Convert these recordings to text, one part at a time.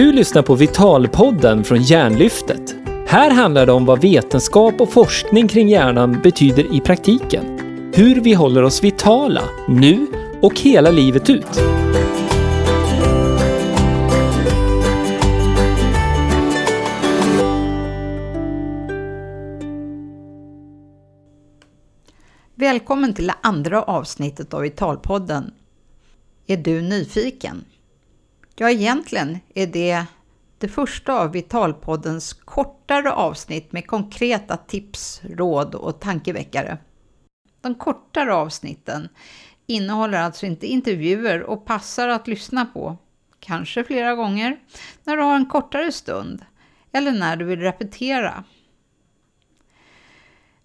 Du lyssnar på Vitalpodden från Hjärnlyftet. Här handlar det om vad vetenskap och forskning kring hjärnan betyder i praktiken. Hur vi håller oss vitala, nu och hela livet ut. Välkommen till det andra avsnittet av Vitalpodden. Är du nyfiken? Ja, egentligen är det det första av Vitalpoddens kortare avsnitt med konkreta tips, råd och tankeväckare. De kortare avsnitten innehåller alltså inte intervjuer och passar att lyssna på, kanske flera gånger, när du har en kortare stund eller när du vill repetera.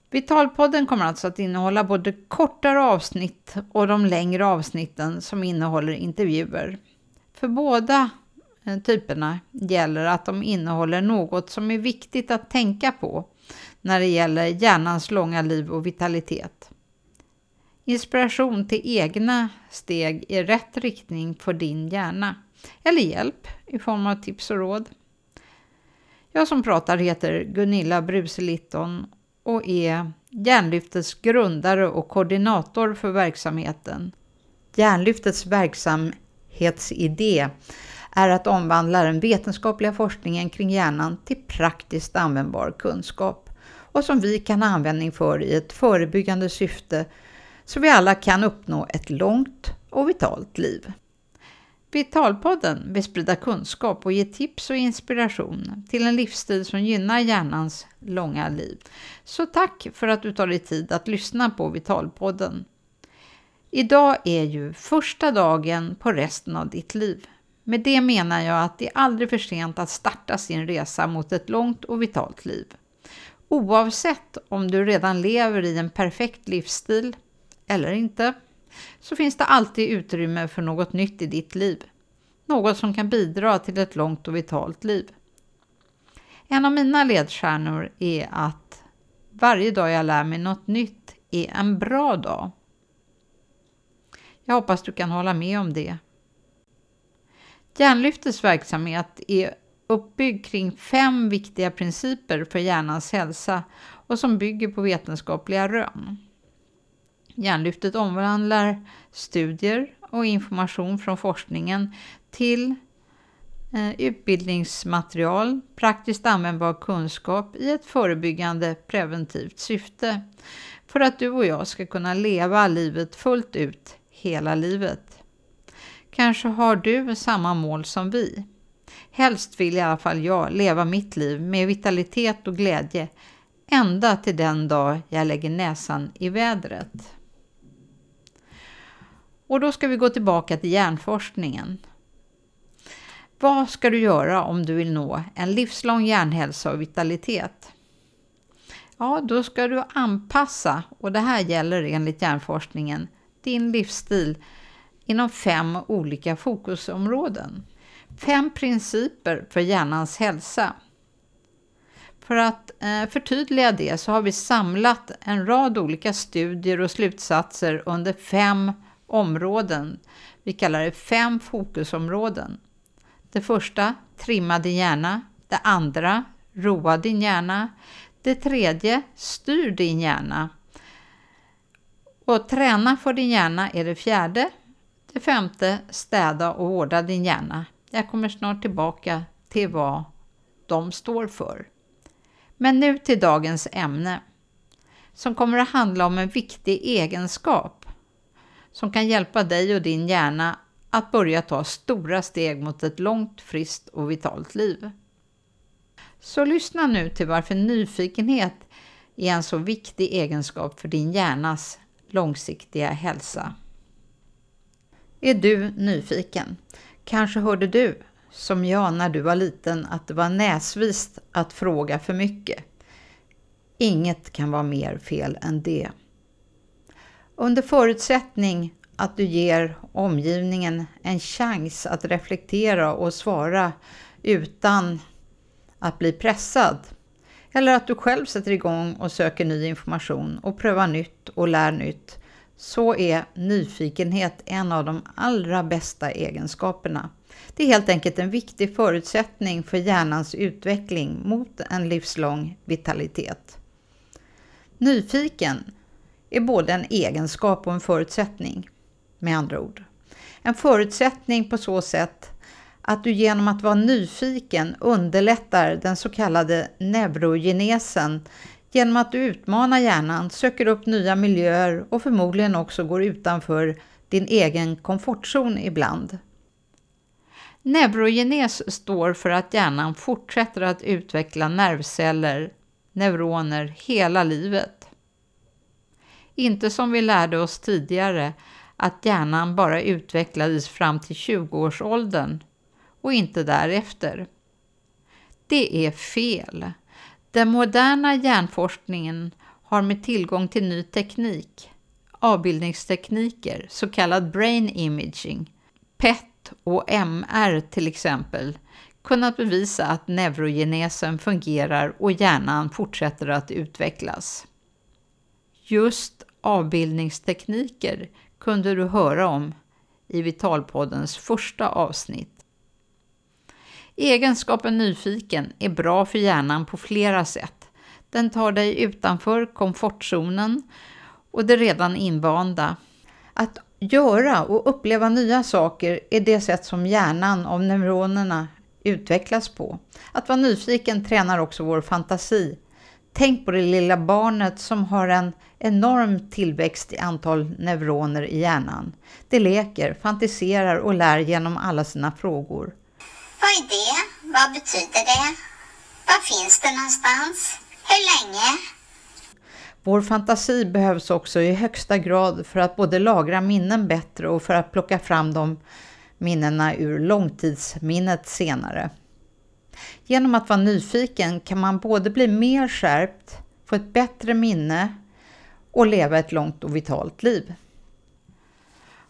Vitalpodden kommer alltså att innehålla både kortare avsnitt och de längre avsnitten som innehåller intervjuer. För båda eh, typerna gäller att de innehåller något som är viktigt att tänka på när det gäller hjärnans långa liv och vitalitet. Inspiration till egna steg i rätt riktning för din hjärna eller hjälp i form av tips och råd. Jag som pratar heter Gunilla Bruse Litton och är Hjärnlyftets grundare och koordinator för verksamheten. Hjärnlyftets helhetsidé är att omvandla den vetenskapliga forskningen kring hjärnan till praktiskt användbar kunskap och som vi kan ha användning för i ett förebyggande syfte så vi alla kan uppnå ett långt och vitalt liv. Vitalpodden vill sprida kunskap och ge tips och inspiration till en livsstil som gynnar hjärnans långa liv. Så tack för att du tar dig tid att lyssna på Vitalpodden. Idag är ju första dagen på resten av ditt liv. Med det menar jag att det är aldrig för sent att starta sin resa mot ett långt och vitalt liv. Oavsett om du redan lever i en perfekt livsstil eller inte så finns det alltid utrymme för något nytt i ditt liv. Något som kan bidra till ett långt och vitalt liv. En av mina ledstjärnor är att varje dag jag lär mig något nytt är en bra dag. Jag hoppas du kan hålla med om det. Hjärnlyftets verksamhet är uppbyggd kring fem viktiga principer för hjärnans hälsa och som bygger på vetenskapliga rön. Hjärnlyftet omvandlar studier och information från forskningen till eh, utbildningsmaterial, praktiskt användbar kunskap i ett förebyggande preventivt syfte för att du och jag ska kunna leva livet fullt ut hela livet. Kanske har du samma mål som vi. Helst vill i alla fall jag leva mitt liv med vitalitet och glädje ända till den dag jag lägger näsan i vädret. Och då ska vi gå tillbaka till hjärnforskningen. Vad ska du göra om du vill nå en livslång hjärnhälsa och vitalitet? Ja, då ska du anpassa, och det här gäller enligt hjärnforskningen, din livsstil inom fem olika fokusområden. Fem principer för hjärnans hälsa. För att eh, förtydliga det så har vi samlat en rad olika studier och slutsatser under fem områden. Vi kallar det fem fokusområden. Det första, trimma din hjärna. Det andra, roa din hjärna. Det tredje, styr din hjärna. Och träna för din hjärna är det fjärde. Det femte, städa och vårda din hjärna. Jag kommer snart tillbaka till vad de står för. Men nu till dagens ämne som kommer att handla om en viktig egenskap som kan hjälpa dig och din hjärna att börja ta stora steg mot ett långt, friskt och vitalt liv. Så lyssna nu till varför nyfikenhet är en så viktig egenskap för din hjärnas långsiktiga hälsa. Är du nyfiken? Kanske hörde du, som jag när du var liten, att det var näsvist att fråga för mycket. Inget kan vara mer fel än det. Under förutsättning att du ger omgivningen en chans att reflektera och svara utan att bli pressad. Eller att du själv sätter igång och söker ny information och prövar nytt och lär nytt. så är nyfikenhet en av de allra bästa egenskaperna. Det är helt enkelt en viktig förutsättning för hjärnans utveckling mot en livslång vitalitet. Nyfiken är både en egenskap och en förutsättning, med andra ord. En förutsättning på så sätt att du genom att vara nyfiken underlättar den så kallade neurogenesen genom att du utmanar hjärnan, söker upp nya miljöer och förmodligen också går utanför din egen komfortzon ibland. Neurogenes står för att hjärnan fortsätter att utveckla nervceller, neuroner, hela livet. Inte som vi lärde oss tidigare att hjärnan bara utvecklades fram till 20-årsåldern och inte därefter. Det är fel. Den moderna hjärnforskningen har med tillgång till ny teknik, avbildningstekniker, så kallad brain imaging, PET och MR till exempel, kunnat bevisa att neurogenesen fungerar och hjärnan fortsätter att utvecklas. Just avbildningstekniker kunde du höra om i Vitalpoddens första avsnitt. Egenskapen nyfiken är bra för hjärnan på flera sätt. Den tar dig utanför komfortzonen och det redan invanda. Att göra och uppleva nya saker är det sätt som hjärnan och neuronerna utvecklas på. Att vara nyfiken tränar också vår fantasi. Tänk på det lilla barnet som har en enorm tillväxt i antal neuroner i hjärnan. Det leker, fantiserar och lär genom alla sina frågor. Vad är det? Vad betyder det? Var finns det någonstans? Hur länge? Vår fantasi behövs också i högsta grad för att både lagra minnen bättre och för att plocka fram de minnena ur långtidsminnet senare. Genom att vara nyfiken kan man både bli mer skärpt, få ett bättre minne och leva ett långt och vitalt liv.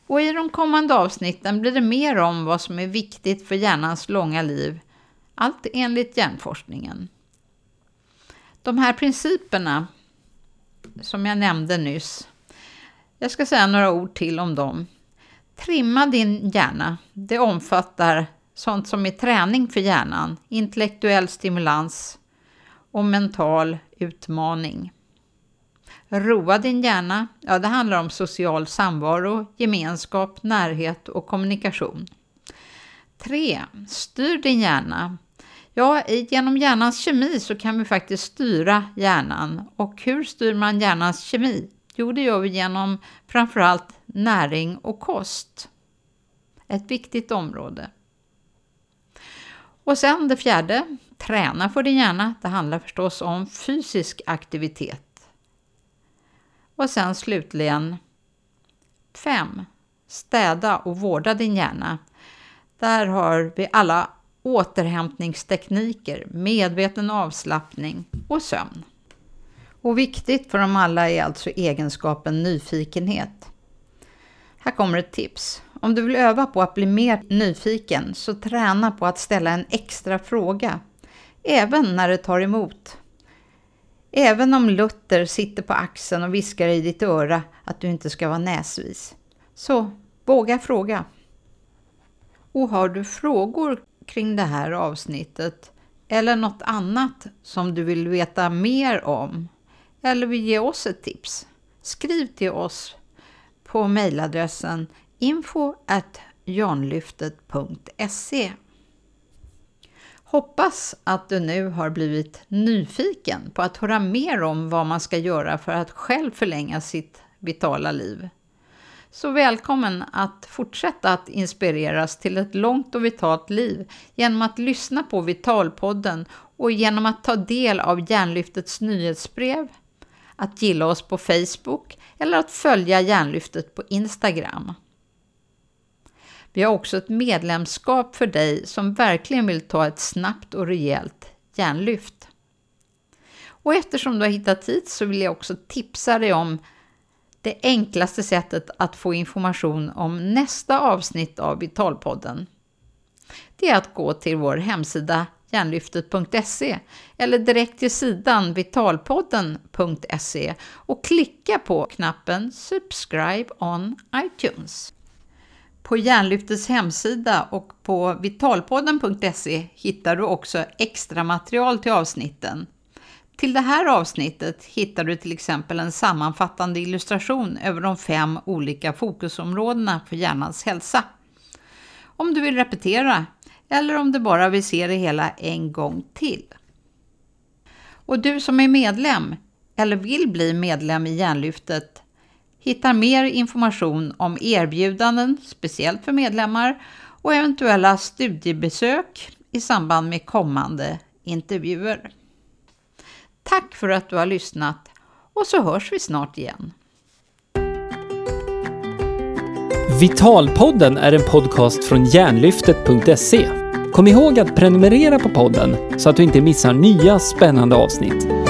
Och i de kommande avsnitten blir det mer om vad som är viktigt för hjärnans långa liv, allt enligt hjärnforskningen. De här principerna som jag nämnde nyss, jag ska säga några ord till om dem. Trimma din hjärna, det omfattar sånt som är träning för hjärnan, intellektuell stimulans och mental utmaning. Roa din hjärna, ja det handlar om social samvaro, gemenskap, närhet och kommunikation. 3. Styr din hjärna. Ja, genom hjärnans kemi så kan vi faktiskt styra hjärnan. Och hur styr man hjärnans kemi? Jo, det gör vi genom framförallt näring och kost. Ett viktigt område. Och sen det fjärde, träna för din hjärna. Det handlar förstås om fysisk aktivitet. Och sen slutligen 5. Städa och vårda din hjärna. Där har vi alla återhämtningstekniker, medveten avslappning och sömn. Och viktigt för dem alla är alltså egenskapen nyfikenhet. Här kommer ett tips. Om du vill öva på att bli mer nyfiken så träna på att ställa en extra fråga, även när det tar emot. Även om Luther sitter på axeln och viskar i ditt öra att du inte ska vara näsvis. Så våga fråga. Och har du frågor kring det här avsnittet eller något annat som du vill veta mer om eller vill ge oss ett tips? Skriv till oss på mejladressen info janlyftet.se Hoppas att du nu har blivit nyfiken på att höra mer om vad man ska göra för att själv förlänga sitt vitala liv. Så välkommen att fortsätta att inspireras till ett långt och vitalt liv genom att lyssna på Vitalpodden och genom att ta del av Hjärnlyftets nyhetsbrev, att gilla oss på Facebook eller att följa Hjärnlyftet på Instagram. Vi har också ett medlemskap för dig som verkligen vill ta ett snabbt och rejält hjärnlyft. Och eftersom du har hittat hit så vill jag också tipsa dig om det enklaste sättet att få information om nästa avsnitt av Vitalpodden. Det är att gå till vår hemsida hjärnlyftet.se eller direkt till sidan vitalpodden.se och klicka på knappen Subscribe on iTunes. På Hjärnlyftets hemsida och på vitalpodden.se hittar du också extra material till avsnitten. Till det här avsnittet hittar du till exempel en sammanfattande illustration över de fem olika fokusområdena för hjärnans hälsa. Om du vill repetera eller om du bara vill se det hela en gång till. Och du som är medlem eller vill bli medlem i Hjärnlyftet hittar mer information om erbjudanden, speciellt för medlemmar, och eventuella studiebesök i samband med kommande intervjuer. Tack för att du har lyssnat och så hörs vi snart igen. Vitalpodden är en podcast från hjärnlyftet.se. Kom ihåg att prenumerera på podden så att du inte missar nya spännande avsnitt.